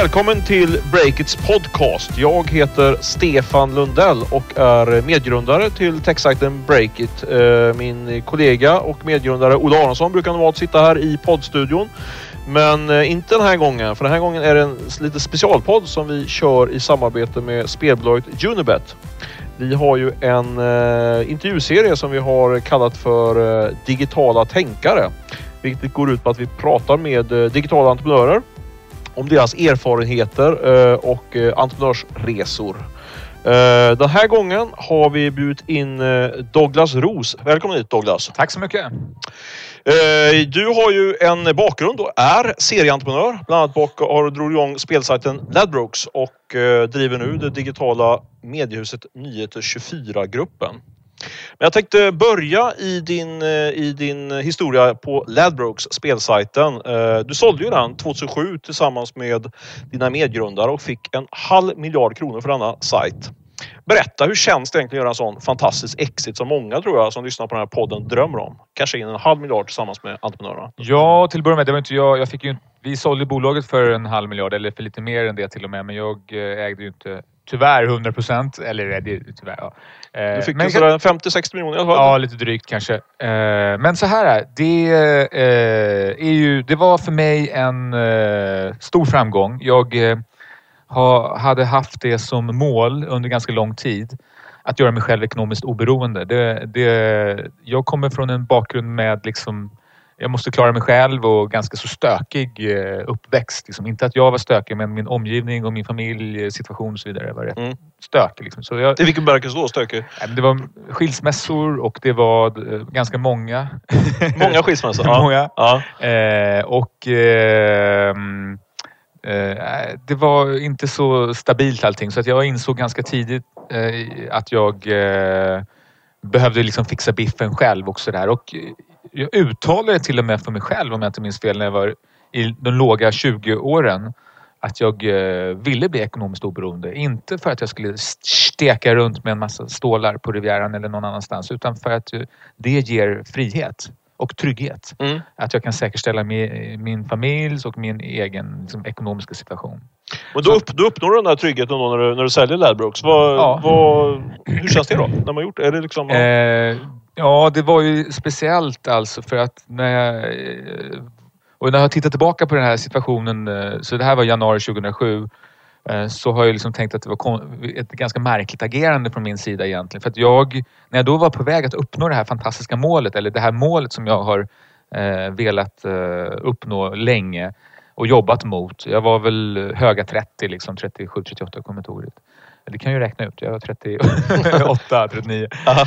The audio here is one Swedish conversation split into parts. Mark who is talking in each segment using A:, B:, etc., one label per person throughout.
A: Välkommen till Breakits podcast. Jag heter Stefan Lundell och är medgrundare till techsajten Breakit. Eh, min kollega och medgrundare Ola Aronsson brukar normalt sitta här i poddstudion. Men eh, inte den här gången, för den här gången är det en lite specialpodd som vi kör i samarbete med spelbolaget Unibet. Vi har ju en eh, intervjuserie som vi har kallat för Digitala tänkare. Vilket går ut på att vi pratar med digitala entreprenörer om deras erfarenheter eh, och eh, entreprenörsresor. Eh, Den här gången har vi bjudit in Douglas Ros. Välkommen hit Douglas!
B: Tack så mycket.
A: Du har ju en bakgrund och är serieentreprenör. Bland annat bak har drog igång spelsajten Ladbrokes och driver nu det digitala mediehuset Nyheter 24-gruppen. Men jag tänkte börja i din, eh, i din historia på Ladbrokes, spelsajten. Eh, du sålde ju den 2007 tillsammans med dina medgrundare och fick en halv miljard kronor för denna sajt. Berätta, hur känns det egentligen att göra en sån fantastisk exit som många tror jag som lyssnar på den här podden drömmer om? Kanske in en halv miljard tillsammans med entreprenörerna.
B: Ja, till att börja med, det var inte jag. jag fick ju, vi sålde bolaget för en halv miljard, eller för lite mer än det till och med. Men jag eh, ägde ju inte tyvärr 100 procent. Eller det, tyvärr, ja. Eh,
A: Du fick
B: men-
A: sådär 50-60 miljoner i alla fall.
B: Ja, lite drygt kanske. Eh, Men så här är det. eh, är ju, det var för mig en stor framgång. Jag ha, hade haft det som mål under ganska lång tid. Att göra mig själv ekonomiskt oberoende. Det, det, jag kommer från en bakgrund med liksom jag måste klara mig själv och ganska så stökig eh, uppväxt. Liksom. Inte att jag var stökig men min omgivning och min familjesituation och så vidare var rätt
A: Mm.
B: stökig. Liksom. Så jag,
A: I vilken bemärkelse då? Stökig?
B: Det var skilsmässor och det var eh, ganska många.
A: Många skilsmässor?
B: Många.
A: ja.
B: Eh, och eh, mm, eh, det var inte så stabilt allting så att jag insåg ganska tidigt eh, att jag eh, behövde liksom fixa biffen själv och sådär. Och eh, jag uttalade till och med för mig själv om jag inte minns fel när jag var i de låga 20-åren att jag eh, ville bli ekonomiskt oberoende. Inte för att jag skulle steka runt med en massa stålar på Rivieran eller någon annanstans utan för att eh, det ger frihet och trygghet.
A: Mm.
B: Att jag kan säkerställa min, familjs och min egen liksom, ekonomiska situation.
A: Men då, upp, då uppnår du den där tryggheten då när du, när du säljer Ladbrokes. Vad,
B: Ja.
A: vad, hur känns det då? När man gjort det? Är det liksom...
B: Eh, ja, det var ju speciellt alltså för att när jag... Eh, och när jag tittar tillbaka på den här situationen, eh, så det här var januari 2007, eh, så har jag liksom tänkt att det var ett ganska märkligt agerande från min sida egentligen. För att jag, när jag då var på väg att uppnå det här fantastiska målet, eller det här målet som jag har velat uppnå länge och jobbat mot. Jag var väl höga 30, liksom 37, 38 kommer inte ihåg. Det kan ju räkna ut. Jag var 38, 39.
A: Aha.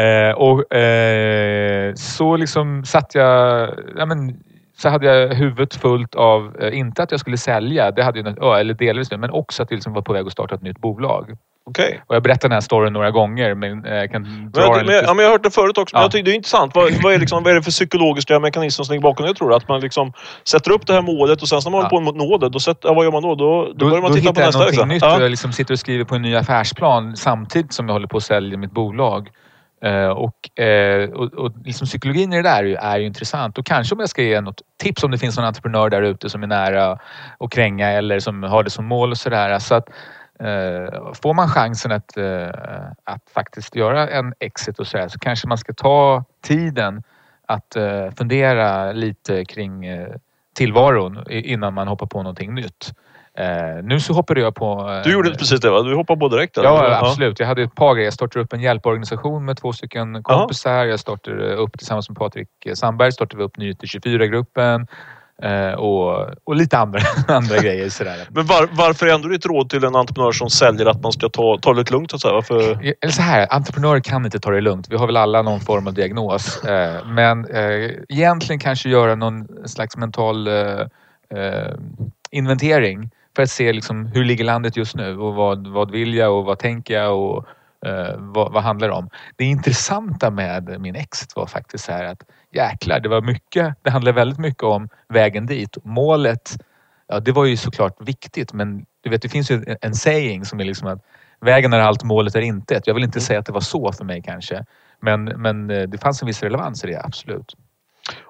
B: Eh, och eh, så liksom satt jag... Ja, men, så hade jag huvudet fullt av, eh, inte att jag skulle sälja, det hade jag, ja, eller delvis nu, men också att jag liksom var på väg att starta ett nytt bolag.
A: Okej.
B: Och jag berättar den här storyn några gånger, men eh, jag kan
A: Men,
B: dra den
A: men,
B: lite.
A: ja, men jag har hört det förut också. Men
B: Ja.
A: jag tycker det är intressant. Vad, vad, är liksom, vad är det för psykologiska mekanismer som ligger bakom det tror du? Att man liksom sätter upp det här målet och sen när man
B: Ja.
A: håller på mot nå det, då sätter, ja, vad gör man då? Då, då,
B: Då,
A: börjar man
B: då
A: titta på
B: hittar jag
A: nästa.
B: någonting
A: Liksom.
B: nytt.
A: Ja.
B: Jag liksom sitter och skriver på en ny affärsplan samtidigt som jag håller på att sälja mitt bolag. Eh, och, eh, och, och liksom psykologin i det där är ju, är ju intressant. Och kanske om jag ska ge något tips om det finns någon entreprenör där ute som är nära att kränga eller som har det som mål och sådär. Så att, eh, får man chansen att, att faktiskt göra en exit och sådär så kanske man ska ta tiden att fundera lite kring tillvaron innan man hoppar på någonting nytt. Eh, nu så hoppade jag på... eh,
A: Du gjorde precis det va? Du hoppade på direkt? eller?
B: Ja, absolut. Jag hade ett par grejer. Jag startade upp en hjälporganisation med två stycken kompisar. Jag startade upp tillsammans med Patrik Sandberg startade vi upp Nyheter 24-gruppen. Eh, och, och lite andra, andra grejer. Sådär.
A: Men var, varför är ändå ditt råd till en entreprenör som säljer att man ska ta, ta det lite lugnt? Så säga? Varför?
B: Eller så här, entreprenörer kan inte ta det lugnt. Vi har väl alla någon form av diagnos. Eh, men eh, egentligen kanske göra någon slags mental inventering för att se liksom, hur ligger landet just nu och vad, vad vill jag och vad tänker jag och eh, vad, vad handlar det om. Det intressanta med min exit var faktiskt så här att jäklar, det var mycket, det handlade väldigt mycket om vägen dit. Målet, ja det var ju såklart viktigt men du vet det finns ju en, saying som är liksom att vägen är allt, målet är intet. Jag vill inte säga att det var så för mig kanske. Men, men eh, det fanns en viss relevans i det, absolut.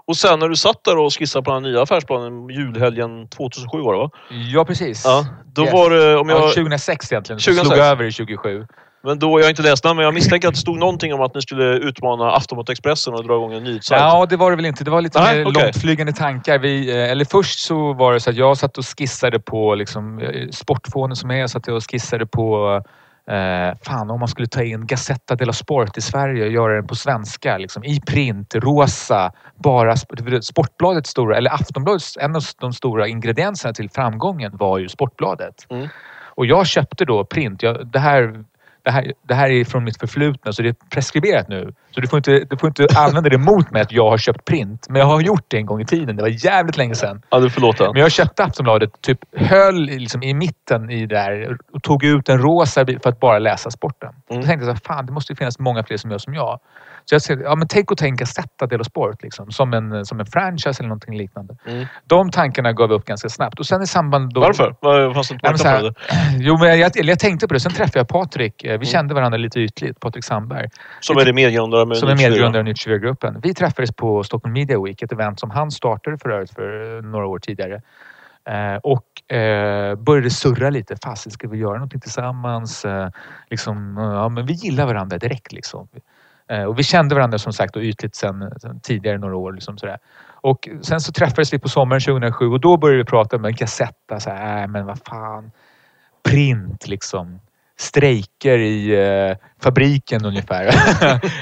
A: Och sen när du satt där och skissade på den nya affärsplanen julhelgen 2007 var det va?
B: Ja, precis.
A: Ja, då
B: Yes.
A: var det... Om jag,
B: Ja, 2006 egentligen.
A: 2006.
B: Slog över i 2007.
A: Men då, jag har inte läst den, men jag misstänker att det stod någonting om att ni skulle utmana Aftonbladet Expressen och dra igång en nyhetssajt.
B: Ja, det var det väl inte. Det var lite
A: Nej,
B: mer
A: okej.
B: långtflygande tankar. Vi, eh, eller först så var det så att jag satt och skissade på liksom, eh, sportfånen som är. Jag satt och skissade på Eh, fan, om man skulle ta in Gazzetta dello Sport i Sverige och göra den på svenska. Liksom, I print, rosa, bara sp- Sportbladets stora, eller Aftonbladets, en av de stora ingredienserna till framgången var ju Sportbladet.
A: Mm.
B: Och jag köpte då print. Jag, det, här, det, här, det här är från mitt förflutna så det är preskriberat nu. Så du får, inte, du får inte använda det mot mig att jag har köpt print. Men jag har gjort det en gång i tiden. Det var jävligt länge sedan.
A: Ja, du förlåter.
B: Men jag köpte Aftonbladet, typ höll liksom i mitten i där och tog ut en rosa för att bara läsa sporten.
A: Mm.
B: Då tänkte jag så här, fan det måste finnas många fler som gör som jag. Så jag säger, ja men tänk att tänka sätta Del Sport liksom, som, en, som en franchise eller någonting liknande.
A: Mm.
B: De tankarna gav upp ganska snabbt. Och sen i samband då...
A: Varför? Inte
B: Nej, men så här, jo, men jag, jag tänkte på det. Sen träffade jag Patrik.
A: Mm.
B: Eh, Vi kände varandra lite ytligt. Patrik Sandberg.
A: Som är medgrundare med
B: Som är
A: Nytt 24.
B: medgrundare av Nytt 24-gruppen. Vi träffades på Stockholm Media Week, ett event som han startade för övrigt för eh, några år tidigare. Eh, och eh, började surra lite. Fasen, ska vi göra någonting tillsammans? Eh, liksom, ja, men vi gillar varandra direkt. Liksom. Eh, och vi kände varandra som sagt och ytligt sen, sen tidigare några år. Liksom, sådär. Och sen så träffades vi på sommaren 2007 och då började vi prata om en kassetta. Så här, äh, men vad fan. Print liksom strejker i eh, fabriken ungefär.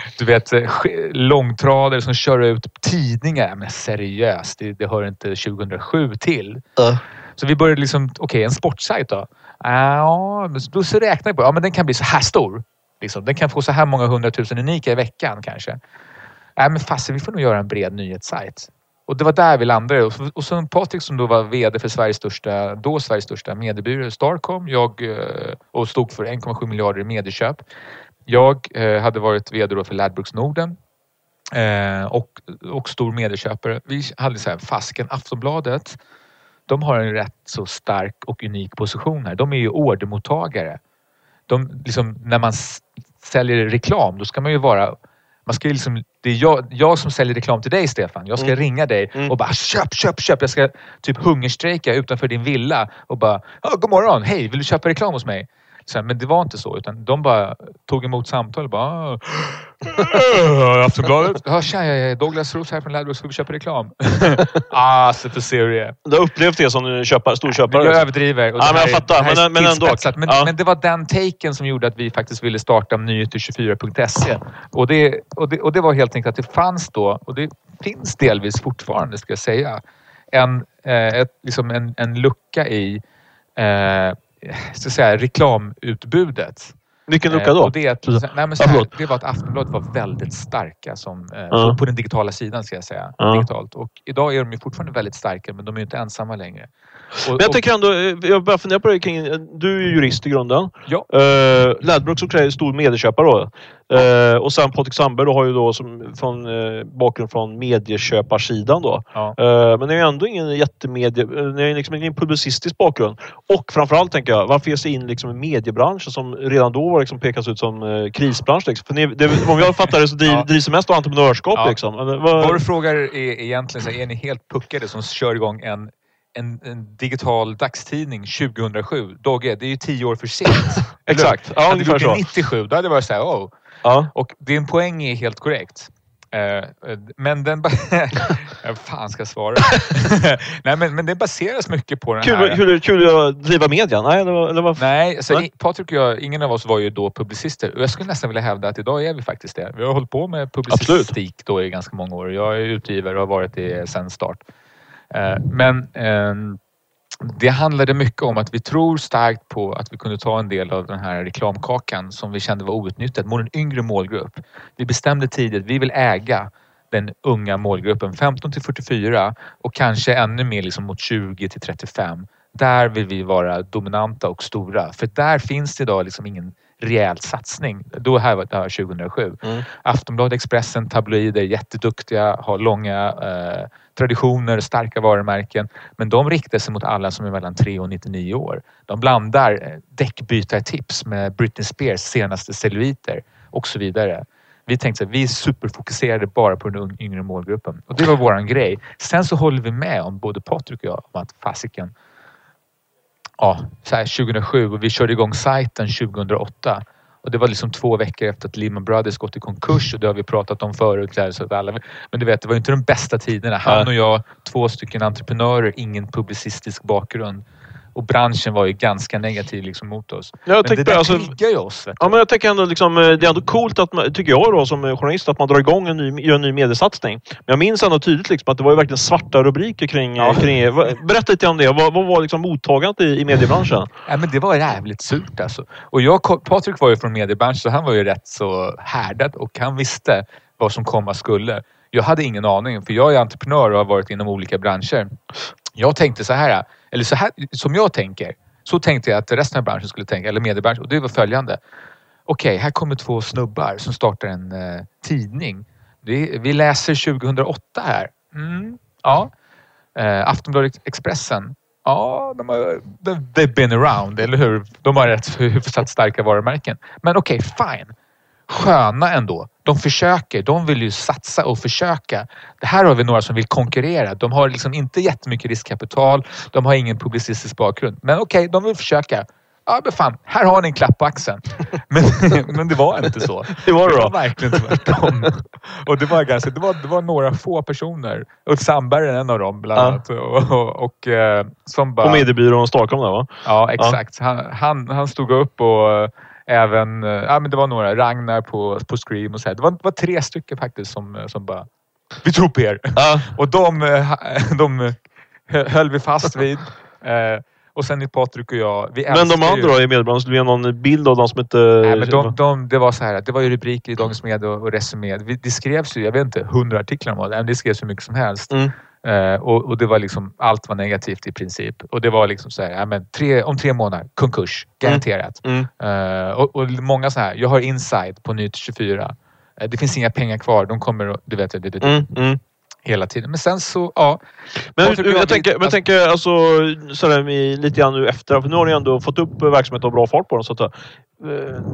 B: du vet eh, långtradare som kör ut tidningar. Men seriöst, det, det hör inte 2007 till.
A: Ja.
B: Så vi började liksom, okej en sportsajt då? Ja, men då så räknar vi på, ja men den kan bli så här stor. Liksom. Den kan få så här många hundratusen unika i veckan kanske. Nej men fasen, vi får nog göra en bred nyhetssajt. Och det var där vi landade. Och Och Patrik som då var VD för Sveriges största, då Sveriges största mediebyrå, Starcom. Jag eh, och stod för 1,7 miljarder i medieköp. Jag eh, hade varit VD då för Ladbrokes Norden. Eh, och, och stor medieköpare. Vi hade så här, fasken Aftonbladet. De har en rätt så stark och unik position här. De är ju ordermottagare. De, liksom, när man säljer reklam, då ska man ju vara man ska ju liksom, det är jag, jag som säljer reklam till dig Stefan. Jag ska
A: Mm.
B: ringa dig
A: Mm.
B: och bara köp, köp, köp. Jag ska typ hungerstrejka utanför din villa och bara ja, God morgon, hej, vill du köpa reklam hos mig? Här, men det var inte så utan de bara tog emot samtal och bara "Ah, äh, Aftonbladet. Ja, tja, jag är Douglas Roos här från Ladbrokes. Ska vi köpa reklam? ah, så för ser hur det är.
A: Du har upplevt det som köpare, storköpare?
B: Jag överdriver. Och
A: Ja, men jag fattar.
B: är
A: Men- men ändå.
B: Men,
A: Ja.
B: men det var den taken som gjorde att vi faktiskt ville starta nyheter24.se. Och det, och, det, och det var helt enkelt att det fanns då, och det finns delvis fortfarande ska jag säga, en, eh, ett, liksom en, en lucka i eh, så att säga, reklamutbudet.
A: Vilken lucka
B: Eh,
A: då?
B: Och det, att, nej, men så här, det var att Aftonbladet var väldigt starka som,
A: Ja.
B: på, den digitala sidan ska jag säga.
A: Ja.
B: Digitalt. Och idag är de ju fortfarande väldigt starka men de är ju inte ensamma längre. Och,
A: Men jag
B: och-
A: tänker ändå, eh, jag bara funderar på det kring, eh, du är ju jurist i grunden.
B: Ja.
A: Uh, Ladbrokes också är stor medieköpare då. Eh, och sen Patrik Sandberg då har ju då som, från, eh, bakgrund från medieköparsidan då.
B: Ja.
A: Eh, men det är ju ändå ingen jättemedie... eh, Det är liksom ingen publicistisk bakgrund. Och framförallt tänker jag, varför ge sig in liksom i mediebranschen som redan då var liksom pekas ut som eh, krisbransch? Liksom? För ni, det, om jag fattar det så driv,
B: Ja.
A: drivs mest av entreprenörskap
B: Ja.
A: liksom. Vad,
B: du frågar är egentligen så är ni helt puckade som kör igång en, en, en digital dagstidning 2007? Dogge, det är ju tio år för sent.
A: Exakt. Ja,
B: Hade du gjort
A: så.
B: det 97, då hade det varit så här, oh.
A: Ja.
B: Och din poäng är helt korrekt. Eh, eh, men den... fan ska jag svara? Nej, men, men det baseras mycket på den
A: Kul,
B: här...
A: kul, kul att driva media? Nej, eller, eller vad?
B: Nej, alltså,
A: Nej.
B: Patrik och jag, ingen av oss var ju då publicister. Jag skulle nästan vilja hävda att idag är vi faktiskt det. Vi har hållit på med publicistik då i ganska många år. Jag är utgivare och har varit det sedan start. Eh, men ehm, det handlade mycket om att vi tror starkt på att vi kunde ta en del av den här reklamkakan som vi kände var outnyttjad mot en yngre målgrupp. Vi bestämde tidigt, vi vill äga den unga målgruppen 15 till 44 och kanske ännu mer liksom mot 20 till 35. Där vill vi vara dominanta och stora för där finns det idag liksom ingen rejäl satsning. Då här var det här 2007.
A: Mm.
B: Aftonbladet, Expressen, tabloider, jätteduktiga, har långa eh, traditioner, starka varumärken. Men de riktar sig mot alla som är mellan 3 och 99 år. De blandar eh, däckbytartips med Britney Spears senaste celluliter och så vidare. Vi tänkte att vi är superfokuserade bara på den yngre målgruppen. Och det var våran grej. Sen så håller vi med om, både Patrik och jag, om att fasiken. Ja, så här 2007 och vi körde igång sajten 2008. Och det var liksom två veckor efter att Lehman Brothers gått i konkurs och det har vi pratat om förut. Så att alla, men du vet, det var inte de bästa tiderna. Han och jag, två stycken entreprenörer, ingen publicistisk bakgrund. Och branschen var ju ganska negativ liksom mot oss.
A: Jag
B: men det där
A: alltså,
B: triggar ju oss.
A: Ja, men jag tänker ändå liksom, eh, det är ändå coolt att man, tycker jag då som journalist att man drar igång en ny, gör en ny mediesatsning. Men jag minns ändå tydligt liksom, att det var ju verkligen svarta rubriker kring,
B: Ja.
A: kring er. Berätta lite om det. Vad, vad var liksom mottagandet i, i mediebranschen?
B: Ja, men det var jävligt surt alltså. Och jag, Patrik var ju från mediebranschen så han var ju rätt så härdad och han visste vad som komma skulle. Jag hade ingen aning för jag är entreprenör och har varit inom olika branscher. Jag tänkte så här, eller så här som jag tänker. Så tänkte jag att resten av branschen skulle tänka, eller mediebranschen. Och det var följande. Okej, här kommer två snubbar som startar en eh, tidning. Vi, vi läser 2008 här. Mm, ja. Eh, Aftonbladet Expressen. Ja, de har, they've been around, eller hur? De har rätt hyfsat starka varumärken. Men okej, fine. Sköna ändå. De försöker. De vill ju satsa och försöka. Det här har vi några som vill konkurrera. De har liksom inte jättemycket riskkapital. De har ingen publicistisk bakgrund. Men okej, de vill försöka. Ja, men fan. Här har ni en klapp på axeln. Men, men det var inte så.
A: Hur var det
B: Det
A: då?
B: var verkligen tvärtom. Och det var, ganska, det, var, det var några få personer. Ulf Sandberg är en av dem bland
A: Ja.
B: annat. Och, och, och, eh, som bara...
A: På mediebyrån Stockholm där va?
B: Ja, exakt. Han, han, han stod upp och även... eh, Ja, men det var några. Ragnar på, på Scream och så här. Det var, det var tre stycken faktiskt som, eh, som bara... Vi tror på er!
A: Ja.
B: Och de, eh, de höll vi fast vid. Eh, Och sen är Patrik och jag... Vi
A: Men de
B: ju-
A: andra då i mediebranschen, skulle vi ha någon bild av de som inte...
B: Nej, men de, de, det var så här, det var ju rubriker i Dagens Media och, och Resumé. Det skrevs ju, jag vet inte, hundra artiklar om det. Det skrevs hur mycket som helst.
A: Mm.
B: Eh, och, och det var liksom, allt var negativt i princip. Och det var liksom så här, ja, men tre, om tre månader, konkurs. Garanterat.
A: Mm.
B: Eh, och, och många så här, jag har inside på Nytt 24. Eh, det finns inga pengar kvar, de kommer att- du vet, det, det, det,
A: Mm. Mm.
B: hela tiden. Men sen så, ja.
A: Men
B: och
A: jag,
B: jag,
A: jag, tänker,
B: alltså-
A: tänker alltså, i- lite grann nu efter, för nu har ni ändå fått upp verksamheten och bra fart på den. Så att,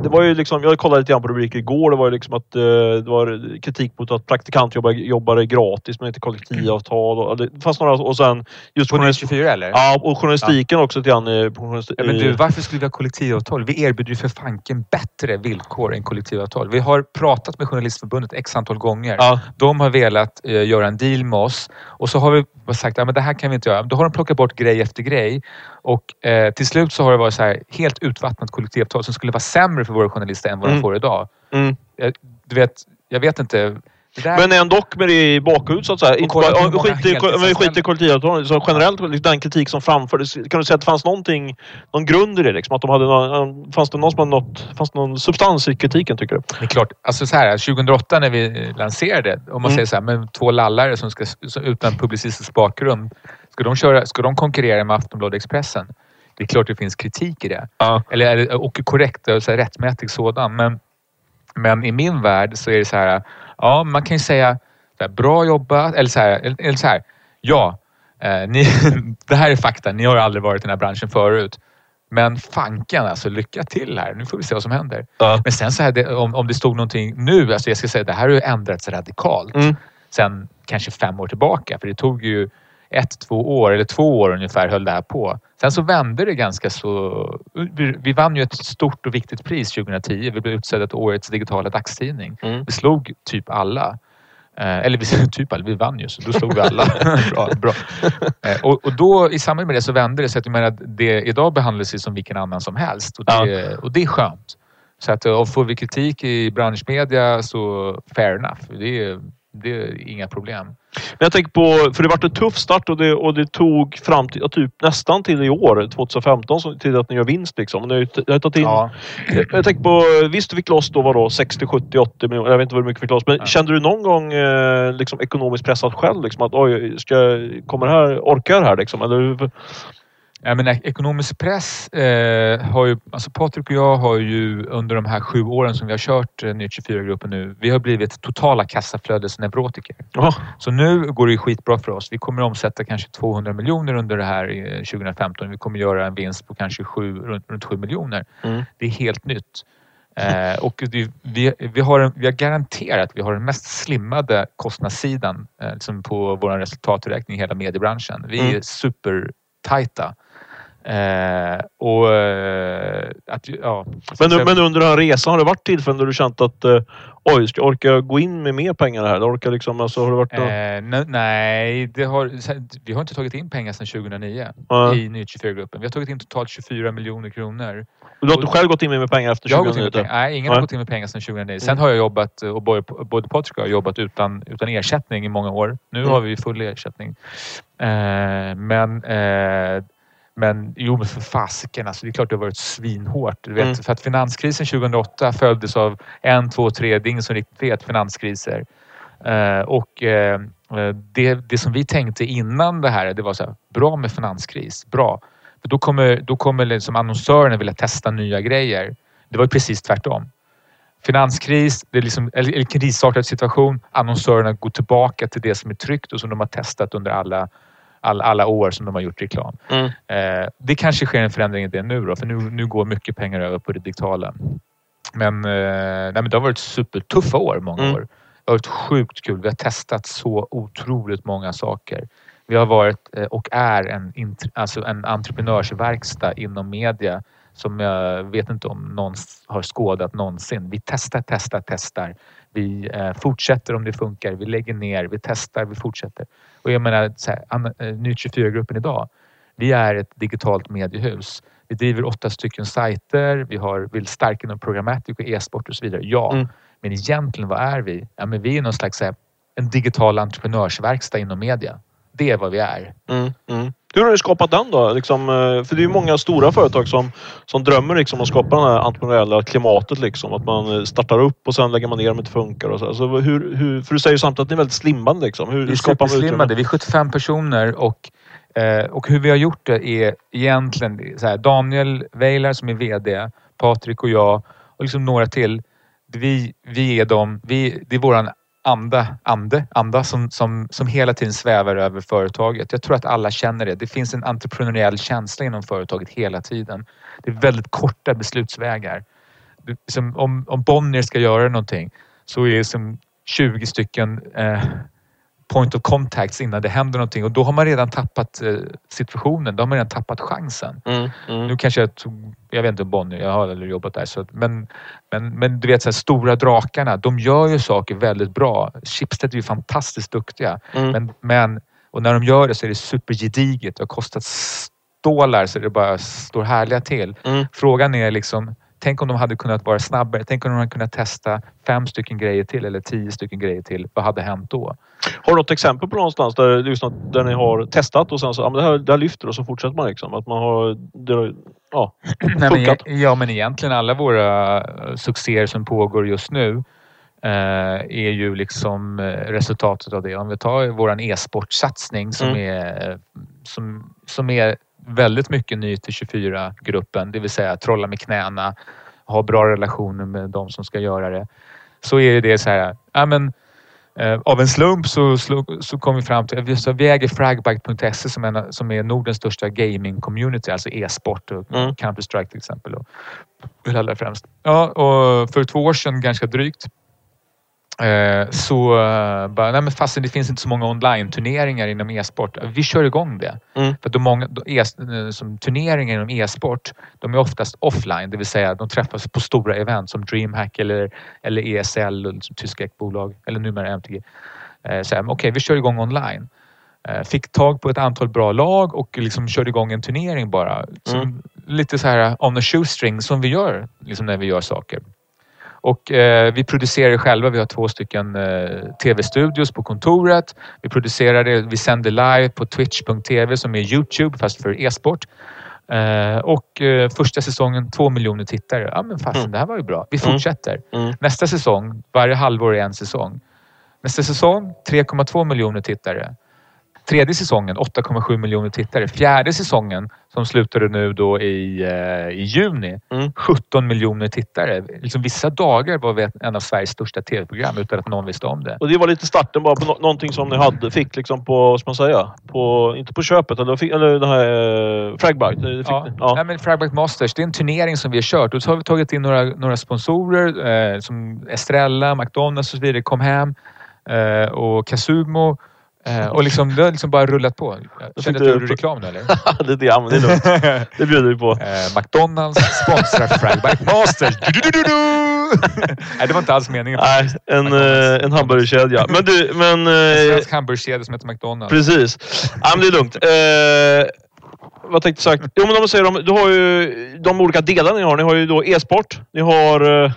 A: det var ju liksom, jag kollade lite grann på rubriker igår. Det var ju liksom att eh, det var kritik mot att praktikantjobbare jobbade gratis men inte kollektivavtal. Och, det fanns några, och sen just
B: På Nytt
A: journalist,
B: 24 eller?
A: ja, och journalistiken också lite grann. eh,
B: Ja, men du, varför skulle vi ha kollektivavtal? Vi erbjuder ju för fanken bättre villkor än kollektivavtal. Vi har pratat med Journalistförbundet x antal gånger.
A: ja,
B: De har velat eh, göra en deal med oss och så har vi sagt att ja, det här kan vi inte göra. Då har de plockat bort grej efter grej och eh, till slut så har det varit så här helt utvattnat kollektivavtal som skulle vara sämre för våra journalister än vad
A: Mm.
B: de får idag.
A: mm.
B: Jag, du vet, jag vet inte. Där,
A: Men ändå med det i bakhuvudet så att säga. Inte
B: kolla
A: bara,
B: hur
A: ja,
B: många
A: skit, i,
B: heltidsanställda-
A: men skit i kollektivavtal. Så generellt, den kritik som framfördes. Kan du säga att det fanns någonting, någon grund i det? Liksom, att de hade någon, fanns det någon som hade något, fanns det någon substans i kritiken tycker du?
B: Det är klart, alltså så här, 2008 när vi lanserade, om man
A: Mm.
B: säger så här, men två lallare som ska, utan publicistisk bakgrund, ska de, köra, ska de konkurrera med Aftonbladet Expressen? Det är klart det finns kritik i det.
A: Ja.
B: Eller, och korrekt, och så här, rättmätig sådan. Men, men i min värld så är det så här, ja man kan ju säga här, bra jobbat, eller så här, eller så här ja, eh, ni, det här är fakta, ni har aldrig varit i den här branschen förut. Men fanken alltså, lycka till här. Nu får vi se vad som händer.
A: Ja.
B: Men sen så här, det, om, om det stod någonting nu, alltså jag ska säga det här har ju ändrats radikalt.
A: Mm.
B: Sen kanske fem år tillbaka. För det tog ju ett, två år eller två år ungefär höll det här på. Sen så vände det ganska så... Vi, vi vann ju ett stort och viktigt pris 2010. Vi blev utsedda till årets digitala dagstidning.
A: Mm.
B: Vi slog typ alla. Eh, eller vi typ alla, vi vann ju så då slog vi alla. bra, bra. Eh, och, och då i samband med det så vände det så att jag menar, det idag behandlas ju som vilken annan som helst och det, och det är skönt. Så att och får vi kritik i branschmedia så fair enough. Det är, det är inga problem.
A: Men jag tänker på, för det varit en tuff start och det, och det tog fram till, typ nästan till i år, 2015, så- till att ni gör vinst liksom. Ni har tagit in,
B: Ja.
A: jag, jag tänker på, visst du fick loss då vadå 60, 70, 80 miljoner, jag vet inte vad mycket du fick loss. Men
B: Ja.
A: kände du någon gång eh, liksom ekonomiskt pressad själv? Liksom, att oj, ska jag, kommer här, orkar jag det här liksom? Eller, hur-
B: Jag menar, ekonomisk press eh, har ju... Alltså Patrik och jag har ju under de här sju åren som vi har kört eh, Nytt 24-gruppen nu, vi har blivit totala kassaflödesneurotiker.
A: Jaha.
B: Så nu går det skitbra för oss. Vi kommer omsätta kanske 200 miljoner under det här eh, 2015. Vi kommer göra en vinst på kanske sju, runt, runt 7 miljoner.
A: Mm.
B: Det är helt nytt. Eh, och vi, vi, vi, har, en- vi har garanterat vi har den mest slimmade kostnadssidan eh, liksom på vår resultaträkning i hela mediebranschen. Vi är
A: Mm.
B: supertajta. Eh, och eh, att, ja,
A: Men,
B: så-
A: men under den här resan, har det varit tillfällen där du känt att eh, oj, ska jag orka gå in med mer pengar här? Orkar liksom, alltså, har det varit
B: Eh, ne- nej, det har, vi har inte tagit in pengar sedan 2009
A: Ja.
B: i Nyhet 24-gruppen. Vi har tagit in totalt 24 miljoner kronor.
A: Du har inte själv gått in med pengar efter
B: Jag har gått in
A: 2009?
B: med pengar. Nej, ingen har gått in med pengar sedan 2009. Sen
A: Mm.
B: har jag jobbat, och både, både Patrik och jag har jobbat utan, utan ersättning i många år. Nu
A: Mm.
B: har vi full ersättning. Eh, men, eh, men jo, men för fasiken. Alltså, det är klart det har varit svinhårt. Du vet,
A: Mm.
B: För att finanskrisen 2008 följdes av en, två, tre, det är ingen som riktigt vet, finanskriser. Eh, och eh, det, det som vi tänkte innan det här, det var så här, bra med finanskris, bra. För då kommer, då kommer liksom annonsörerna vilja testa nya grejer. Det var ju precis tvärtom. Finanskris, det är liksom, eller, eller krisartad situation. Annonsörerna går tillbaka till det som är tryggt och som de har testat under alla, alla, alla år som de har gjort reklam.
A: Mm.
B: Eh, det kanske sker en förändring i det nu då, för nu, nu går mycket pengar över på det digitala. Men, eh, nej, men det har varit supertuffa år, många
A: Mm.
B: år. Det har varit sjukt kul. Vi har testat så otroligt många saker. Vi har varit eh, och är en, alltså en entreprenörsverkstad inom media som jag vet inte om någon har skådat någonsin. Vi testar, testar, testar. Vi eh, fortsätter om det funkar. Vi lägger ner, vi testar, vi fortsätter. Och jag menar, så här, eh, Nytt 24-gruppen idag. Vi är ett digitalt mediehus. Vi driver åtta stycken sajter. Vi har, vill starka inom programmatic och e-sport och så vidare. Ja,
A: Mm.
B: men egentligen vad är vi? Ja, men vi är någon slags här, en digital entreprenörsverkstad inom media. Det är vad vi är.
A: Mm, mm. Hur har du skapat den då? Liksom, eh, för det är ju många stora företag som, som drömmer liksom om att skapa det här entreprenöriella klimatet. Liksom. Att man eh, startar upp och sen lägger man ner om det inte funkar. Och så. Alltså, hur, hur, för du säger ju samtidigt att ni är väldigt slimmade. Liksom. Hur,
B: Vi är
A: skapar
B: superslimmade. Vi är 75 personer och, eh, och hur vi har gjort det är egentligen så här, Daniel Weilar som är VD, Patrik och jag och liksom några till. Vi, vi är de, vi, det är våran anda, ande, anda som, som, som hela tiden svävar över företaget. Jag tror att alla känner det. Det finns en entreprenöriell känsla inom företaget hela tiden. Det är väldigt korta beslutsvägar. Som om, om Bonnier ska göra någonting så är det som 20 stycken eh, point of contacts innan det händer någonting och då har man redan tappat eh, situationen. Då har man redan tappat chansen.
A: Mm, mm.
B: Nu kanske jag tog, jag vet inte Bonnier, jag har aldrig jobbat där. Så, men, men, men du vet så här, stora drakarna, de gör ju saker väldigt bra. Schibsted är ju fantastiskt duktiga.
A: Mm.
B: Men, men, och när de gör det så är det supergediget. Det har kostat stålar så det bara står härliga till.
A: Mm.
B: Frågan är liksom, tänk om de hade kunnat vara snabbare. Tänk om de hade kunnat testa fem stycken grejer till eller tio stycken grejer till. Vad hade hänt då?
A: Har du något exempel på någonstans där, just något, där ni har testat och sen så, ja, men det, här, det här lyfter och så fortsätter man liksom? Att man har, det, ja,
B: Nej, men,
A: funkat?
B: e- ja, men egentligen alla våra eh, succéer som pågår just nu eh, är ju liksom eh, resultatet av det. Om vi tar våran e-sportsatsning som,
A: Mm.
B: är, som, som är väldigt mycket ny till 24-gruppen, det vill säga trolla med knäna, ha bra relationer med de som ska göra det. Så är det så här, ja men Eh, av en slump så, så kom vi fram till vi, så vi äger fragbite.se som, en- som är Nordens största gaming-community, alltså e-sport och
A: Mm.
B: Counter-Strike till exempel. Och, allra främst. Ja, och för två år sedan ganska drygt så eh, bara, nej men fastän det finns inte så många online-turneringar inom e-sport. Vi kör igång det.
A: Mm.
B: För de många, de e, eh, som turneringar inom e-sport, de är oftast offline, det vill säga de träffas på stora event som DreamHack eller, eller ESL, liksom, tyska bolag eller numera MTG. Eh, Okej, vi kör igång online. Eh, fick tag på ett antal bra lag och liksom körde igång en turnering bara. Som,
A: Mm.
B: Lite så här on a shoestring som vi gör liksom när vi gör saker. Och eh, vi producerar själva. Vi har två stycken eh, tv-studios på kontoret. Vi producerar det. Vi sänder live på twitch.tv som är Youtube fast för e-sport. Eh, och eh, första säsongen två miljoner tittare. Ja men fasen,
A: Mm.
B: det här var ju bra. Vi
A: Mm.
B: fortsätter.
A: Mm.
B: Nästa säsong, varje halvår är en säsong. Nästa säsong 3,2 miljoner tittare. Tredje säsongen 8,7 miljoner tittare. Fjärde säsongen som slutade nu då i, eh, i juni.
A: Mm.
B: 17 miljoner tittare. Liksom vissa dagar var vi en av Sveriges största tv-program utan att någon visste om det.
A: Och det var lite starten bara på nå- någonting som ni hade, fick liksom på, vad ska man säga? På, inte på köpet, eller, fick, eller den här uh, Fragbite.
B: Ja.
A: Ja.
B: Nej, men Fragback Masters, det är en turnering som vi har kört och så har vi tagit in några, några sponsorer eh, som Estrella, McDonalds och så vidare, kom hem eh, och Casumo. Eh, och liksom, det har liksom bara rullat på. Jag kände att du gjorde reklam nu eller?
A: det, ja, men det är lugnt. Det bjuder vi på.
B: Eh, McDonalds sponsrar Fragback Masters. Du, du, du. Nej, det var inte alls meningen.
A: Nej, en, eh, en hamburgerkedja. Men du, men...
B: En
A: eh,
B: svensk hamburgerkedja som heter McDonalds.
A: Precis. Ja, men det är lugnt. Eh, vad tänkte jag sagt? Jo, men om man säger, de, du har ju de olika delarna ni har. Ni har ju då e-sport. Ni har...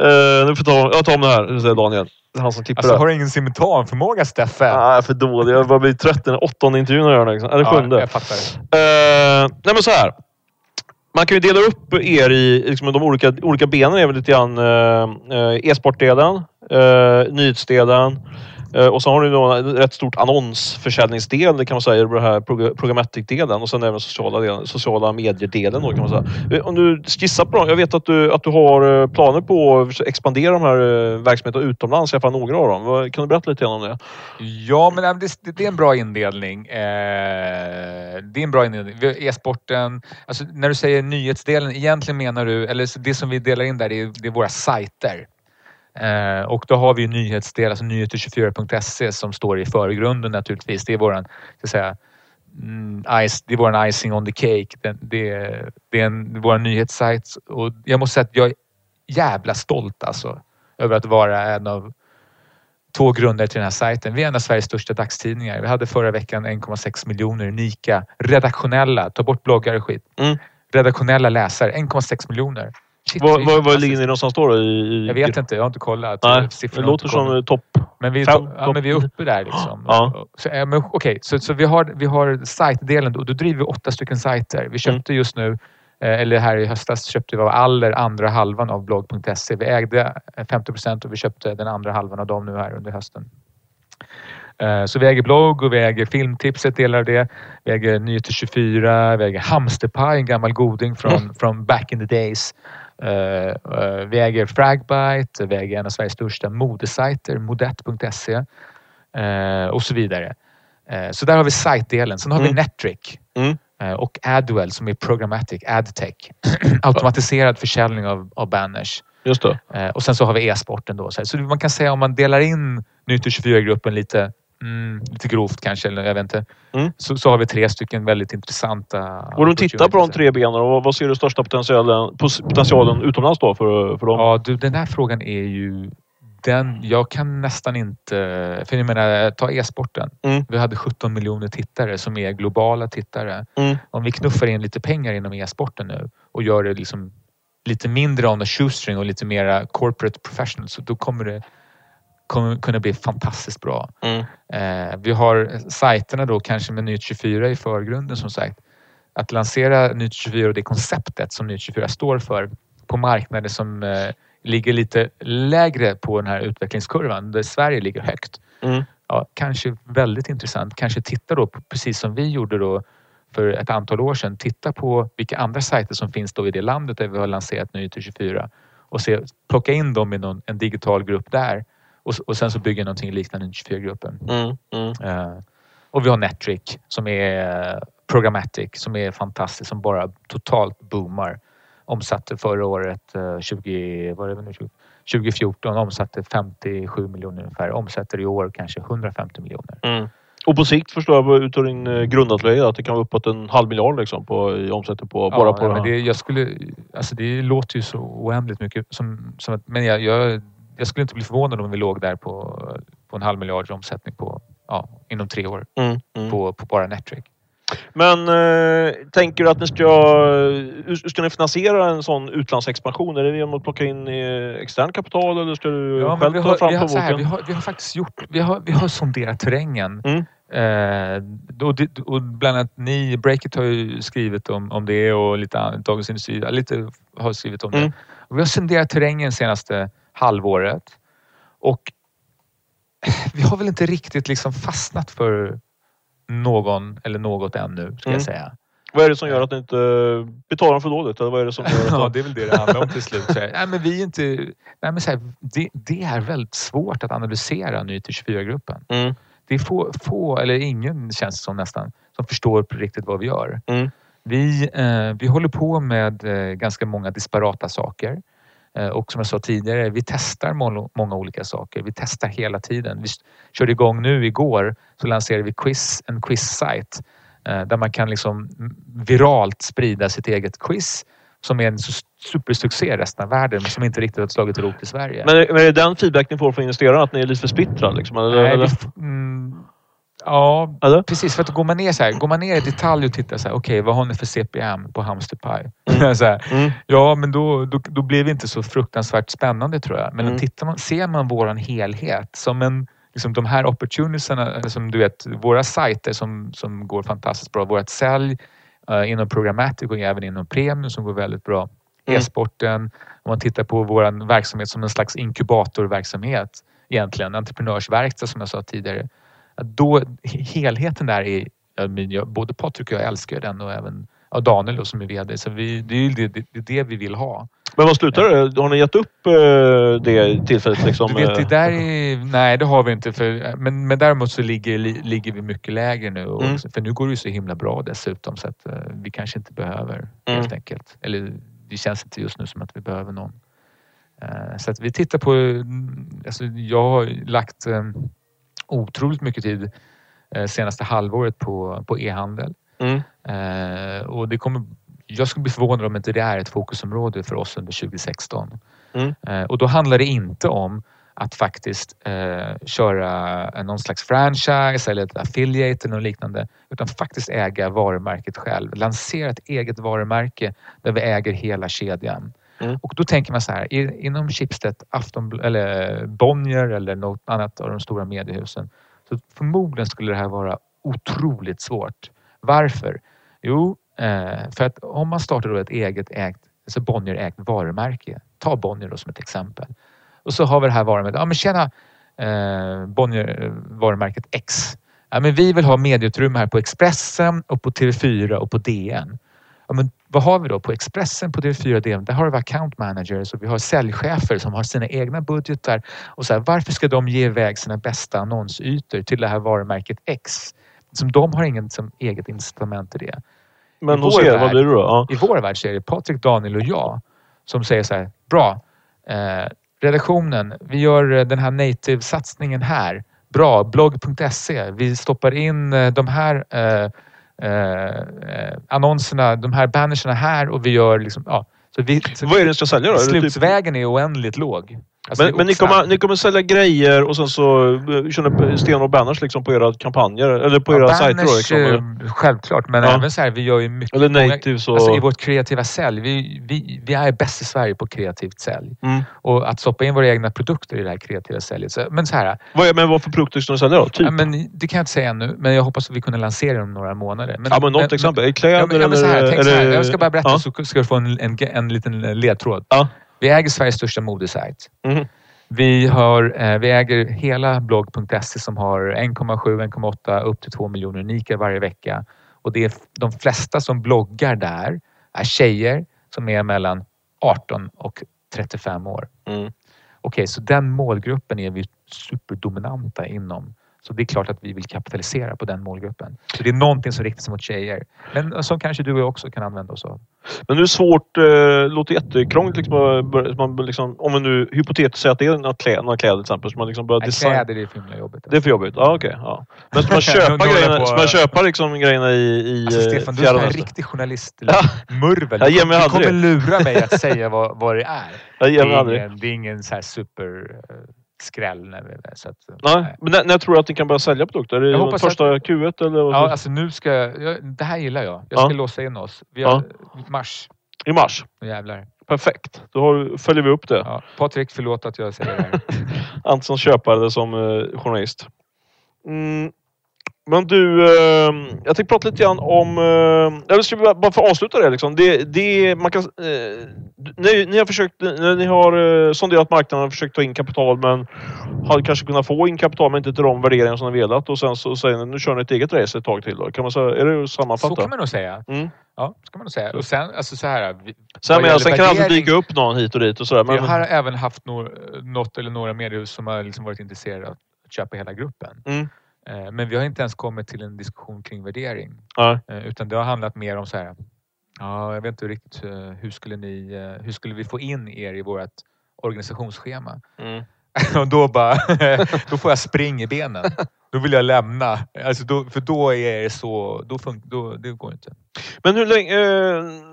A: Eh, nu får ta, jag tar om det här, säger Daniel. Han som klipper
B: Alltså,
A: det.
B: har du ingen simultanförmåga Steffe?
A: Ah, jag är för dålig. Jag börjar bli trött. Den åttonde intervjun jag gör. Liksom. Eller sjunde.
B: Ja, jag fattar.
A: Eh, nej men så här. Man kan ju dela upp er i liksom, de olika, olika benen. är väl lite grann eh, e-sportdelen, eh, nyhetsdelen Eh, och så har du då en rätt stort annonsförsäljningsdel det kan man säga, det här programmatic-delen och sen även sociala, delen, sociala medier-delen. Då, kan man säga. Eh, om du skissar på dem. Jag vet att du, att du har eh, planer på att expandera de här verksamheterna utomlands, i alla fall några av dem. Kan du berätta lite grann om det?
B: Ja, men det, det är en bra indelning. Det är en bra indelning. E-sporten, alltså när du säger nyhetsdelen, egentligen menar du, eller det som vi delar in där, det är, det är våra sajter. Eh, och då har vi ju nyhetsdel, alltså nyheter24.se som står i förgrunden naturligtvis. Det är våran, ska säga, mm, ice, det är våran icing on the cake. Det, det, är- det är en, vår nyhetssajt och jag måste säga att jag är jävla stolt alltså över att vara en av två grundare till den här sajten. Vi är en av Sveriges största dagstidningar. Vi hade förra veckan 1,6 miljoner unika redaktionella, ta bort bloggar och skit.
A: Mm.
B: Redaktionella läsare, 1,6 miljoner. Det
A: var
B: fantastiskt.
A: ligger ni någonstans då? I, i,
B: Jag vet inte, jag har inte kollat.
A: Nej, det
B: Siffrorna har
A: låter som topp.
B: Men vi, är
A: fem-
B: ja, men vi är uppe där liksom.
A: Ja.
B: Så, eh, men, Okej, så, så vi har, vi har sajtdelen och då driver vi åtta stycken sajter. Vi köpte just nu, eh, eller här i höstas, köpte vi av Aller andra halvan av blogg.se. Vi ägde eh, 50 procent och vi köpte den andra halvan av dem nu här under hösten. Eh, Så vi äger blogg och vi äger filmtipset, delar av det. Vi äger Nyheter 24, vi äger Hamsterpaj, en gammal goding från, från back in the days. Eh, eh, Vi äger Fragbite, vi äger en av Sveriges största modesajter, modett.se eh, och så vidare. Så där har vi sajtdelen. Sen har vi
A: Mm.
B: Netric
A: Mm.
B: och Adwell som är programmatic, adtech. Automatiserad försäljning av, av banners.
A: Just det.
B: Och sen så har vi e-sporten då. Så man kan säga om man delar in Nyheter 24-gruppen lite, mm, lite grovt kanske, eller jag vet inte.
A: Mm.
B: Så, så har vi tre stycken väldigt intressanta...
A: Och tittar på de tre benen och vad ser du största potentialen, potentialen utomlands då för, för dem?
B: Ja, du, den där frågan är ju... Den, jag kan nästan inte... För jag menar, ta e-sporten.
A: Mm.
B: Vi hade 17 miljoner tittare som är globala tittare.
A: Mm.
B: Om vi knuffar in lite pengar inom e-sporten nu och gör det liksom lite mindre on the shoestring och lite mera corporate professional så då kommer det kommer kunna bli fantastiskt bra.
A: Mm.
B: Eh, vi har sajterna då kanske med Nytt 24 i förgrunden som sagt. Att lansera Nytt 24 och det konceptet som Nytt 24 står för på marknader som eh, ligger lite lägre på den här utvecklingskurvan där Sverige ligger högt.
A: Mm.
B: Ja, kanske väldigt intressant. Kanske titta då på, precis som vi gjorde då för ett antal år sedan. Titta på vilka andra sajter som finns då i det landet där vi har lanserat Nyheter 24 och se, plocka in dem i någon, en digital grupp där och, och sen så bygga någonting liknande 24-gruppen.
A: Mm. Mm.
B: Eh, och vi har Netric som är eh, programmatic som är fantastiskt som bara totalt boomar. Omsatte förra året, eh, 20, vad är det nu, 20 2014, omsatte 57 miljoner ungefär. Omsätter i år kanske 150 miljoner.
A: Mm. Och på sikt förstår jag utav din eh, grundatlöja att det kan vara uppåt en halv miljard liksom på, i omsättning på, bara
B: ja,
A: på
B: ja,
A: det,
B: jag skulle, alltså det låter ju så oändligt mycket. Som, som att, men jag, jag, jag skulle inte bli förvånad om vi låg där på, på en halv miljards omsättning på, ja, inom tre år
A: Mm. Mm.
B: på, på bara Netric.
A: Men eh, tänker du att ni ska... Hur ska ni finansiera en sån utlandsexpansion? Är det genom att plocka in eh, extern kapital eller ska du
B: Ja,
A: själv
B: vi,
A: ta
B: har,
A: fram
B: vi, har, så här, vi, har, vi har faktiskt gjort, vi har, vi har sonderat terrängen.
A: Mm.
B: Eh, och, det, och bland annat ni, Breakit har ju skrivit om, om det och lite Dagens Industri lite har skrivit om det.
A: Mm.
B: Och vi har sonderat terrängen senaste halvåret och vi har väl inte riktigt liksom fastnat för någon eller något ännu, ska
A: Mm.
B: jag säga.
A: Vad är det som gör att ni inte betalar för dåligt? Eller vad är det som gör att...
B: Ja, det är väl det det handlar om till slut. Nej, men vi är inte, nej, men så här, det, det är väldigt svårt att analysera ny till 24-gruppen.
A: Mm.
B: Det är få, få, eller ingen känns det som nästan, som förstår på riktigt vad vi gör.
A: Mm.
B: Vi, eh, vi håller på med eh, ganska många disparata saker. Eh, och som jag sa tidigare, vi testar många, olika saker. Vi testar hela tiden. Vi körde igång nu igår så lanserade vi quiz, en quiz-sajt eh, där man kan liksom viralt sprida sitt eget quiz som är en supersuccé i resten av världen men som inte riktigt har slagit rot i Sverige.
A: Men, men är det den feedback ni får från investerarna? Att ni är lite för splittrad? Liksom,
B: Nej, vi,
A: eller?
B: mm, ja,
A: Eller?
B: precis. För att går man ner så här, går man ner i detalj och tittar så här, okej, vad har ni för CPM på hamsterpaj? så här,
A: Mm.
B: ja, men då, då, då blir det inte så fruktansvärt spännande tror jag. Men
A: Mm.
B: tittar man, ser man våran helhet som en Liksom de här opportunitiesarna, som du vet, våra sajter som, som går fantastiskt bra. Vårt sälj eh, inom programmatic och även inom premium som går väldigt bra.
A: Mm.
B: E-sporten, om man tittar på vår verksamhet som en slags inkubatorverksamhet egentligen, entreprenörsverkstad som jag sa tidigare. Då, helheten där är, jag, både Patrik och jag älskar den och även ja, Daniel då, som är VD. Så vi, det är ju det, det, det, det vi vill ha.
A: Men vad slutar det? Har ni gett upp eh, det tillfället? Liksom,
B: Du vet, det
A: eh?
B: där är, nej, det har vi inte. För, men, men däremot så ligger, li, ligger vi mycket lägre nu. Och,
A: Mm.
B: För nu går det ju så himla bra dessutom så att eh, vi kanske inte behöver
A: Mm.
B: helt enkelt. Eller det känns inte just nu som att vi behöver någon. Så att vi tittar på... mm, Alltså jag har lagt otroligt mycket tid eh, senaste halvåret på, på e-handel.
A: Mm.
B: Eh, och det kommer, jag skulle bli förvånad om inte det är ett fokusområde för oss under 2016.
A: Mm.
B: Eh, och då handlar det inte om att faktiskt eh, köra någon slags franchise eller ett affiliate eller något liknande. Utan faktiskt äga varumärket själv. Lansera ett eget varumärke där vi äger hela kedjan.
A: Mm.
B: Och då tänker man så här, inom Schibsted, Afton, eller Bonnier eller något annat av de stora mediehusen. Så förmodligen skulle det här vara otroligt svårt. Varför? Jo, eh, för att om man startar då ett eget ägt, alltså Bonnier ägt varumärke. Ta Bonnier då som ett exempel. Och så har vi det här varumärket. Ja men tjena eh, Bonnier eh, varumärket X. Ja, men vi vill ha medieutrymme här på Expressen och på TV4 och på DN. Ja, men vad har vi då på Expressen, på TV4 och DN? Där har vi account managers och vi har säljchefer som har sina egna budgetar. Och så här, varför ska de ge iväg sina bästa annonsytor till det här varumärket X? Som de har ingen som eget incitament till det.
A: Men
B: i
A: hos er, vad
B: värld-
A: blir det då? Ja.
B: I vår värld så är det Patrik, Daniel och jag som säger så här, bra, eh, redaktionen, vi gör eh, den här native-satsningen här. Bra, blogg.se, vi stoppar in eh, de här eh, eh, eh, annonserna, de här bannerserna här och vi gör liksom, ja. Så vi, så
A: Vad är det ni ska sälja då? Typ-
B: Slutsvägen är oändligt låg. Alltså,
A: Men, men ni, kommer, ni kommer sälja grejer och sen så eh, kör ni sten och banners liksom på era kampanjer? Eller på era
B: Ja,
A: sajter då?
B: banners,
A: Liksom, eller?
B: Självklart, men
A: Ja.
B: även så här, vi gör ju mycket...
A: eller
B: många-
A: natives och...
B: Alltså i vårt kreativa sälj. Vi, vi, vi är bäst i Sverige på kreativt sälj.
A: mm.
B: Och att stoppa in våra egna produkter i det här kreativa säljet. Så, men så här,
A: vad, är- men vad för produkter ska ni sälja då? Typ?
B: ja, men det kan jag inte säga ännu, men jag hoppas att vi kunna lansera dem om några månader. Men,
A: ja, men något exempel. Är det kläder
B: Ja, men, ja, men så här,
A: eller...
B: tänk så här,
A: eller-
B: jag ska bara berätta
A: Ja.
B: så ska du få en, en, en liten ledtråd.
A: Ja.
B: Vi äger Sveriges största modesajt.
A: Mhm.
B: Vi, har, eh, vi äger hela blogg.se som har 1,7, 1,8 upp till 2 miljoner unika varje vecka. Och det är de flesta som bloggar där är tjejer som är mellan 18 och 35 år.
A: Mm.
B: Okej, så den målgruppen är vi superdominanta inom. Så det är klart att vi vill kapitalisera på den målgruppen. Så det är någonting som riktar sig mot tjejer. Men som kanske du och jag också kan använda oss av.
A: Men det är svårt, eh, det låter jättekrångligt liksom, man liksom, om man nu hypotetiskt säger att det är några kläder, några kläder till exempel, så man liksom börjar
B: Nej,
A: designa.
B: Kläder det är för himla jobbigt.
A: Det är för jobbigt? Ja, okej. ja. Men ska man köpa grejerna,
B: på-
A: ska man köpa liksom grejerna i, i
B: Alltså
A: eh,
B: Stefan, du är en riktig journalist.
A: Ja.
B: Du
A: aldrig.
B: kommer lura mig att säga vad, vad det är.
A: Jag
B: Det
A: ger mig
B: är
A: aldrig.
B: ingen, det är ingen så här super eh, skräll. Vi, så att,
A: Nej, men när, när tror du att ni kan börja sälja produkter? Är det
B: Jag hoppas
A: första Q1 eller? vad?
B: Ja, alltså nu ska jag, det här gillar jag. Jag ska
A: Ja.
B: låsa in oss. Vi har mars.
A: I mars?
B: Nu jävlar.
A: Perfekt. Då har, följer vi upp det.
B: Ja. Patrik, förlåt att jag säger det här.
A: Antingen som köpare eller som eh, journalist. Mm. Men du, eh, jag tänkte prata lite grann om... Eh, jag skulle bara, att avsluta det liksom. Det, det, man kan, eh, ni, ni har försökt, ni har eh, sonderat marknaden och försökt ta in kapital men har kanske kunnat få in kapital men inte till de värderingar som ni velat och sen så säger ni nu kör ni ett eget race ett tag till. Då. Kan man säga, är det att sammanfatta?
B: Så kan man nog säga.
A: Mm.
B: Ja, ska man nog säga. Och sen, alltså så här.
A: Sen, men, sen kan det alltid dyka upp någon hit och dit och sådär. Men,
B: har även haft några, något eller några mediehus som har liksom varit intresserade av att köpa hela gruppen.
A: Mm.
B: Eh, Men vi har inte ens kommit till en diskussion kring värdering.
A: Nej.
B: Eh, Utan det har handlat mer om så här. Ja, jag vet inte riktigt eh, hur skulle ni, hur skulle vi få in er i vårt organisationsschema?
A: Mm.
B: Och då bara, då får jag spring i benen. Då vill jag lämna. Alltså då, för då är det så, då, fun- då det går inte.
A: Men hur länge... Eh,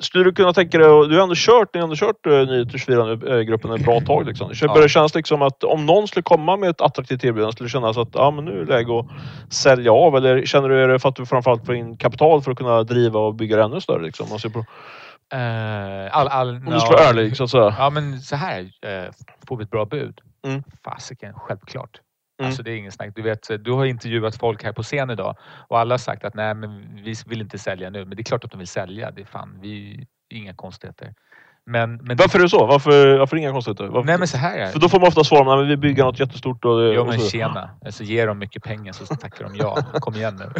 A: skulle du kunna tänka dig, du har ändå kört, ni har ändå kört eh, Nyheter 24-gruppen ett bra tag. Liksom. Det
B: Ja.
A: börjar kännas liksom att om någon skulle komma med ett attraktivt erbjudande skulle det kännas att ja, men nu är det läge att sälja av. Eller känner du är det för att du framförallt får in kapital för att kunna driva och bygga det ännu större? Liksom? Om man ser på,
B: Eh, all, all,
A: om du ska vara ärlig så att säga.
B: Ja men så här, eh, får vi ett bra bud?
A: Mm.
B: Fasiken, självklart.
A: Mm.
B: Alltså det är ingen snack. Du, vet, du har intervjuat folk här på scen idag och alla har sagt att nej men vi vill inte sälja nu. Men det är klart att de vill sälja. Det är fan, vi, inga konstigheter. Men, men
A: Varför är det så? Varför, varför inga konstigheter? Varför?
B: Nej men så här är
A: För då får man ofta svara att vi bygger något jättestort. Och,
B: Jo
A: och
B: men
A: så.
B: tjena. Alltså, ge dem mycket pengar så tackar de ja. Kom igen nu.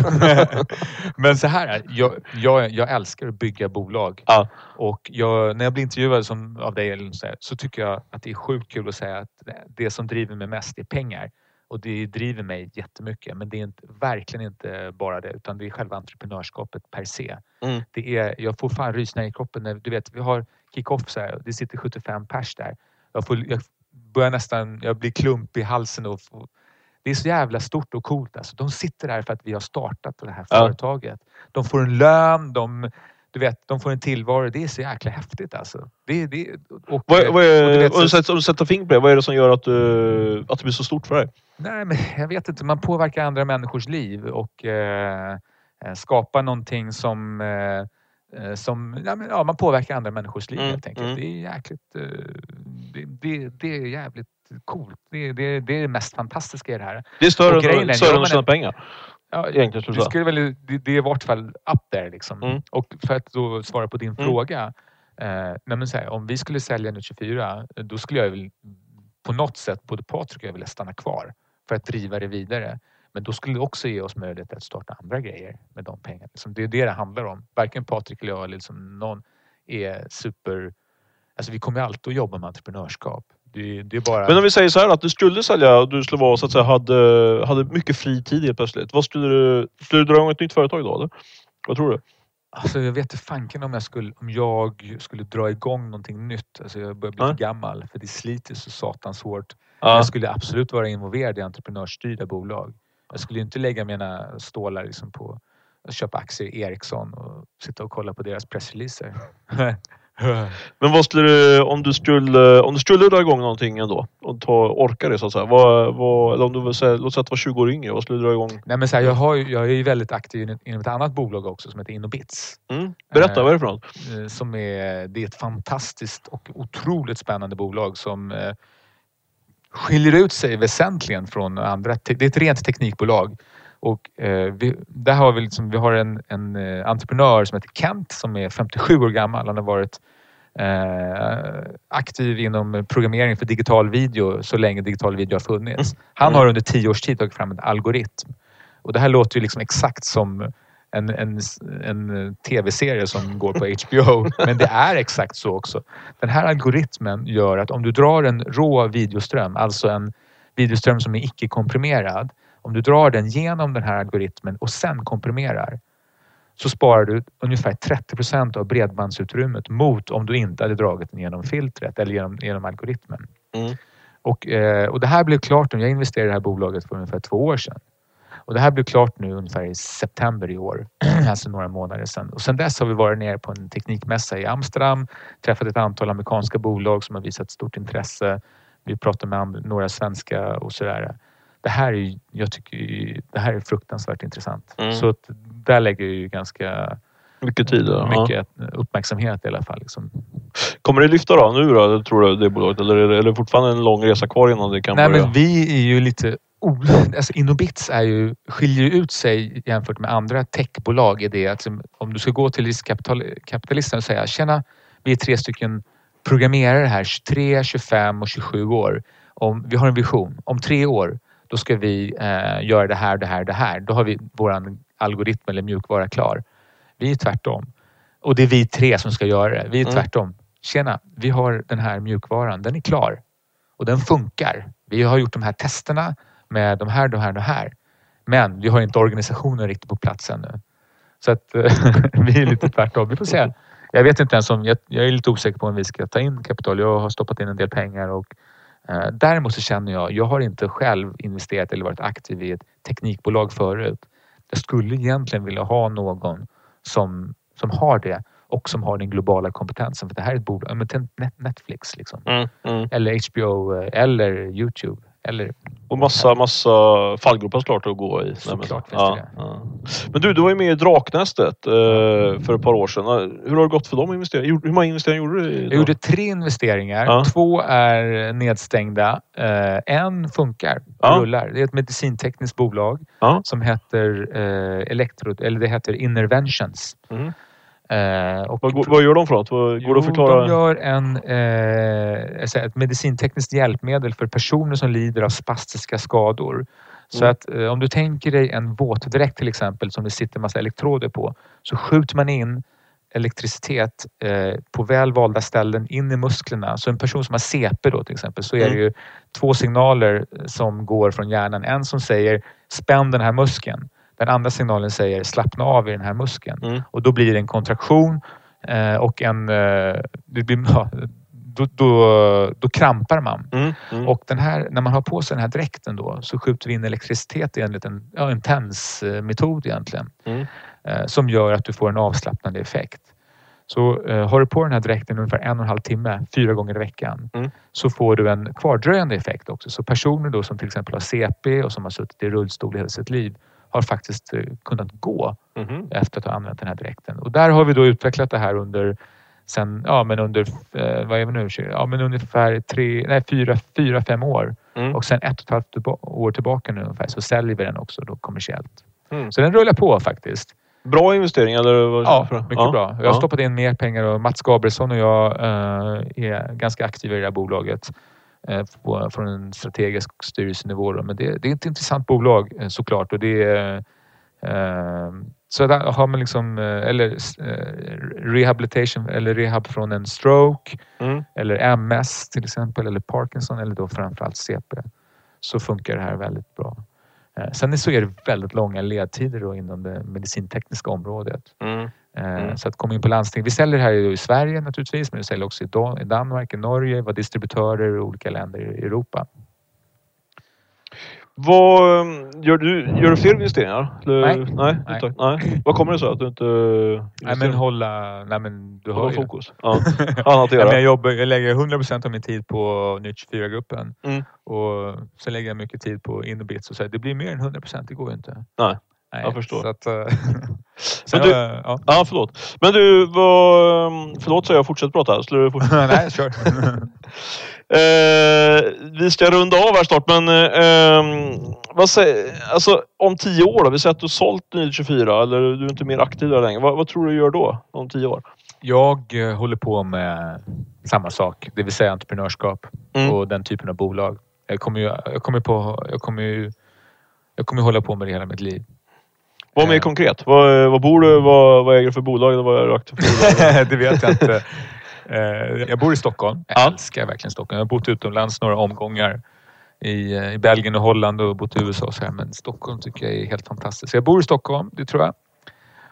B: men så här är jag, jag, jag älskar att bygga bolag.
A: Ja.
B: Och jag, när jag blir intervjuad som, av dig så, här, så tycker jag att det är sjukt kul att säga att det som driver mig mest är pengar. Och det driver mig jättemycket. Men det är inte, verkligen inte bara det utan det är själva entreprenörskapet per se.
A: Mm.
B: Det är, jag får fan rysningar i kroppen. När, du vet, vi har kick-off så här, och det sitter 75 pers där. Jag, får, jag börjar nästan, jag blir klump i halsen och får, det är så jävla stort och coolt. Alltså. De sitter där för att vi har startat det här
A: Ja.
B: företaget. De får en lön, de, du vet, de får en tillvaro. Det är så jäkla häftigt alltså. Det, det, och,
A: Vad, vad
B: och du
A: är,
B: vet,
A: om, du sätter, fingret på det, vad är det som gör att, du, att det blir så stort för dig?
B: Nej, men jag vet inte. Man påverkar andra människors liv och eh, eh, skapar någonting som... Eh, eh, som ja, men, ja, man påverkar andra människors liv
A: Mm,
B: helt enkelt.
A: mm.
B: Det är jäkligt... Eh, det, det, det är jävligt coolt. Det, det, det är det mest fantastiska i det här.
A: Det är större, än, att tjäna
B: en-
A: pengar.
B: Ja,
A: Egentligen skulle
B: det, skulle väl, det, det är i vart fall up there liksom.
A: Mm.
B: Och för att då svara på din
A: Mm.
B: fråga. Eh, här, om vi skulle sälja nu 24 då skulle jag väl på något sätt, både Patrik och jag vilja stanna kvar för att driva det vidare. Men då skulle det också ge oss möjlighet att starta andra grejer med de pengarna. Liksom, det är det det handlar om. Varken Patrik eller jag eller liksom någon är super... Alltså vi kommer alltid att jobba med entreprenörskap. Det, det är bara...
A: Men om vi säger så här att du skulle sälja och du skulle vara så att säga hade, hade mycket fri tid helt plötsligt. Vad skulle du, skulle du dra igång ett nytt företag då eller? Vad tror du?
B: Alltså jag vet inte fanken om jag skulle, om jag skulle dra igång någonting nytt. Alltså jag börjar bli
A: Ja.
B: för gammal för det sliter så satans hårt.
A: Ja.
B: Jag skulle absolut vara involverad i entreprenörsstyrda bolag. Jag skulle inte lägga mina stålar liksom på att köpa aktier i Ericsson och sitta och kolla på deras pressreleaser.
A: Men vad skulle du, om du skulle, om du skulle dra igång någonting ändå och ta, orka det så att säga. Vad, vad, eller om du vill säga, låt säga att du var 20 år yngre, vad skulle du dra igång?
B: Nej, men så här, jag, har, jag är ju väldigt aktiv inom- ett annat bolag också som heter Innobits.
A: Mm. Berätta,
B: Eh,
A: vad är det för något?
B: eh, som är, det är ett fantastiskt och otroligt spännande bolag som eh, skiljer ut sig väsentligen från andra. Det är ett rent teknikbolag. Och, eh, vi, där har vi, liksom, vi har en, en eh, entreprenör som heter Kent som är 57 år gammal. Han har varit eh, aktiv inom programmering för digital video så länge digital video har funnits. Han har under tio års tid tagit fram en algoritm. Och det här låter ju liksom exakt som en, en, en tv-serie som går på HBO. Men det är exakt så också. Den här algoritmen gör att om du drar en rå videoström, alltså en videoström som är icke-komprimerad. Om du drar den genom den här algoritmen och sen komprimerar så sparar du ungefär 30 procent av bredbandsutrymmet mot om du inte hade dragit den genom filtret eller genom, genom algoritmen.
A: Mm.
B: Och, eh, och det här blev klart nu. Jag investerade i det här bolaget för ungefär två år sedan. Och det här blev klart nu ungefär i september i år, alltså några månader sedan. Och sedan dess har vi varit nere på en teknikmässa i Amsterdam, träffat ett antal amerikanska bolag som har visat stort intresse. Vi pratar med några svenska och sådär. Det här är, jag tycker, det här är fruktansvärt intressant.
A: Mm.
B: Så att där lägger jag ju ganska
A: Mycket tid. Ja.
B: mycket uppmärksamhet i alla fall. Liksom.
A: Kommer det lyfta då nu då, tror du, det bolaget? Eller är det, eller är det fortfarande en lång resa kvar innan det kan
B: Nej,
A: börja?
B: men vi är ju lite alltså Innobits är ju, skiljer ut sig jämfört med andra techbolag i det att om du ska gå till riskkapitalisten och säga tjena, vi är tre stycken programmerare här, 23, 25 och 27 år. Om, vi har en vision. Om tre år då ska vi eh, göra det här, det här, det här. Då har vi våran algoritm eller mjukvara klar. Vi är tvärtom. Och det är vi tre som ska göra det. Vi är
A: Mm.
B: tvärtom. Tjena, vi har den här mjukvaran. Den är klar. Och den funkar. Vi har gjort de här testerna med de här, de här, de här. Men vi har inte organisationen riktigt på plats ännu. Så att vi är lite tvärtom. Vi får se. Jag vet inte ens om, jag, jag är lite osäker på om vi ska ta in kapital. Jag har stoppat in en del pengar och däremot så känner jag, jag har inte själv investerat eller varit aktiv i ett teknikbolag förut. Jag skulle egentligen vilja ha någon som, som har det och som har den globala kompetensen. För det här är ett bolag, Netflix liksom.
A: Mm, mm.
B: Eller HBO eh, eller Youtube. Eller,
A: Och massa, massa fallgropar såklart att gå i.
B: Såklart
A: Nej, men,
B: finns det
A: ja, ja. men du, du var ju med i Draknästet eh, för ett par år sedan. Hur har det gått för dem investeringar? Gjorde- Hur många investeringar gjorde du? i
B: Jag gjorde tre investeringar.
A: Ja.
B: Två är nedstängda. Eh, en funkar rullar. Det är ett medicintekniskt bolag som heter eh, Electro, eller det heter Interventions.
A: Mhm.
B: Eh, och
A: Vad, vad gör de för något? Vad, går det att
B: Jo,
A: förklara?
B: De gör en, eh, ett medicintekniskt hjälpmedel för personer som lider av spastiska skador. Så
A: Mm.
B: att eh, om du tänker dig en våtdräkt till exempel som det sitter massa elektroder på så skjuter man in elektricitet eh, på väl valda ställen in i musklerna. Så en person som har CP då till exempel så är det
A: Mm.
B: ju två signaler som går från hjärnan. En som säger spänn den här muskeln. Den andra signalen säger slappna av i den här muskeln.
A: Mm.
B: Och då blir det en kontraktion eh, och en... Eh, det blir, då, då, då krampar man.
A: Mm. Mm.
B: Och den här, när man har på sig den här dräkten då så skjuter vi in elektricitet enligt en, ja, en tensmetod egentligen.
A: Mm.
B: Eh, som gör att du får en avslappnande effekt. Så eh, har du på den här dräkten ungefär en och en halv timme, fyra gånger i veckan,
A: Mm.
B: så får du en kvardröjande effekt också. Så personer då som till exempel har CP och som har suttit i rullstol hela sitt liv har faktiskt eh, kunnat gå
A: Mhm.
B: efter att ha använt den här dräkten. Och där har vi då utvecklat det här under sen, ja men under, eh, vad är vi nu, ja men ungefär tre, nej fyra, fyra, fem år.
A: Mm.
B: Och sen ett och ett halvt år tillbaka nu ungefär så säljer vi den också då kommersiellt.
A: Mm.
B: Så den rullar på faktiskt.
A: Bra investering eller?
B: Ja, mycket
A: ja.
B: bra. Jag har
A: Ja.
B: stoppat in mer pengar och Mats Gabrielsson och jag eh, är ganska aktiva i det här bolaget. Eh, På, från en strategisk styrelsenivå. Då. Men det, det är ett intressant bolag eh, såklart. Och det är, eh, så där har man liksom, eller eh, rehabilitation eller rehab från en stroke
A: Mm.
B: eller MS till exempel eller Parkinson eller då framförallt CP. Så funkar det här väldigt bra. Sen så är det väldigt långa ledtider då inom det medicintekniska området.
A: Mm.
B: Eh,
A: Mm.
B: Så att komma in på landsting. Vi säljer här i Sverige naturligtvis men vi säljer också i Dan- i Danmark, i Norge, var distributörer i olika länder i Europa.
A: Vad um, gör du? Gör du fler investeringar? Eller?
B: Nej.
A: Nej.
B: Nej.
A: inte- nej. Vad kommer det sig att du inte
B: Nej
A: investerar?
B: men hålla... Nej men du
A: Hålla fokus? Ja. Annat att göra?
B: jag, jobbar, jag lägger 100% av min tid på Nytt 24-gruppen.
A: Mm.
B: Och så lägger jag mycket tid på Innobits och så. Det blir mer än 100%, det går ju inte.
A: Nej,
B: Nej,
A: jag förstår.
B: Så att, eh,
A: Men du-
B: jag- ja.
A: Ja, förlåt. Men du, vad, förlåt så jag fortsätter prata. Skulle du fortsätta?
B: Nej, kör.
A: Eh, vi ska runda av här snart, men eh, vad säger, alltså, om tio år då? Vi säger att du sålt 924 eller du är inte mer aktiv där längre. Vad, vad tror du du gör då? Om tio år?
B: Jag eh, håller på med samma sak, det vill säga entreprenörskap
A: Mm.
B: och den typen av bolag. Jag kommer ju, jag kommer på, jag kommer ju, jag kommer hålla på med det hela mitt liv.
A: Vad mer
B: Eh.
A: konkret? Vad, vad bor du? Vad, vad äger du för bolag? Eller vad är aktiv för bolag?
B: det vet jag inte. Eh, Jag bor i Stockholm. Jag
A: Ja.
B: älskar verkligen Stockholm. Jag har bott utomlands några omgångar i, eh, i Belgien och Holland och bott i USA och så här. Men Stockholm tycker jag är helt fantastiskt. Så jag bor i Stockholm, det tror jag.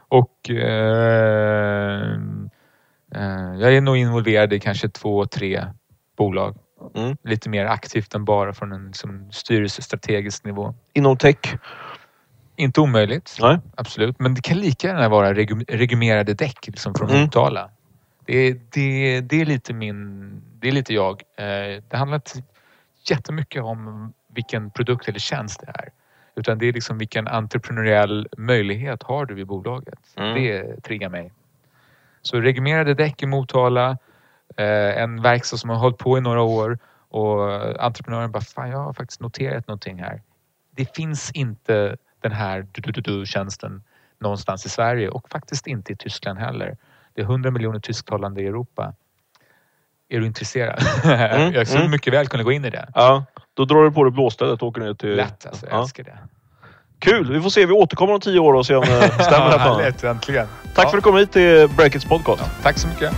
B: Och eh, eh, jag är nog involverad i kanske två, tre bolag.
A: Mm.
B: Lite mer aktivt än bara från en liksom, styrelsestrategisk nivå.
A: Inom tech?
B: Inte omöjligt,
A: Nej.
B: absolut. Men det kan lika gärna vara regu- regumerade däck liksom från
A: Mm.
B: Motala. Det, är- det, det är lite min... Det är lite jag. Eh, Det handlar inte jättemycket om vilken produkt eller tjänst det är. Utan det är liksom vilken entreprenöriell möjlighet har du i bolaget.
A: Mm.
B: Det triggar mig. Så regumerade däck i Motala. eh, En verkstad som har hållit på i några år och entreprenören bara, fan jag har faktiskt noterat någonting här. det finns inte den här tjänsten någonstans i Sverige och faktiskt inte i Tyskland heller. Det är 100 miljoner tysktalande i Europa. Är du intresserad? Mm, jag skulle mm. mycket väl kunna gå in i det.
A: Ja, då drar du på dig blåstället och åker ner till...
B: Lätt alltså, jag ja. älskar det.
A: Kul! Vi får se. Vi återkommer om tio år och se om det stämmer.
B: härligt, äntligen.
A: Tack ja. för att du kom hit till Breakits podcast. Ja,
B: tack så mycket.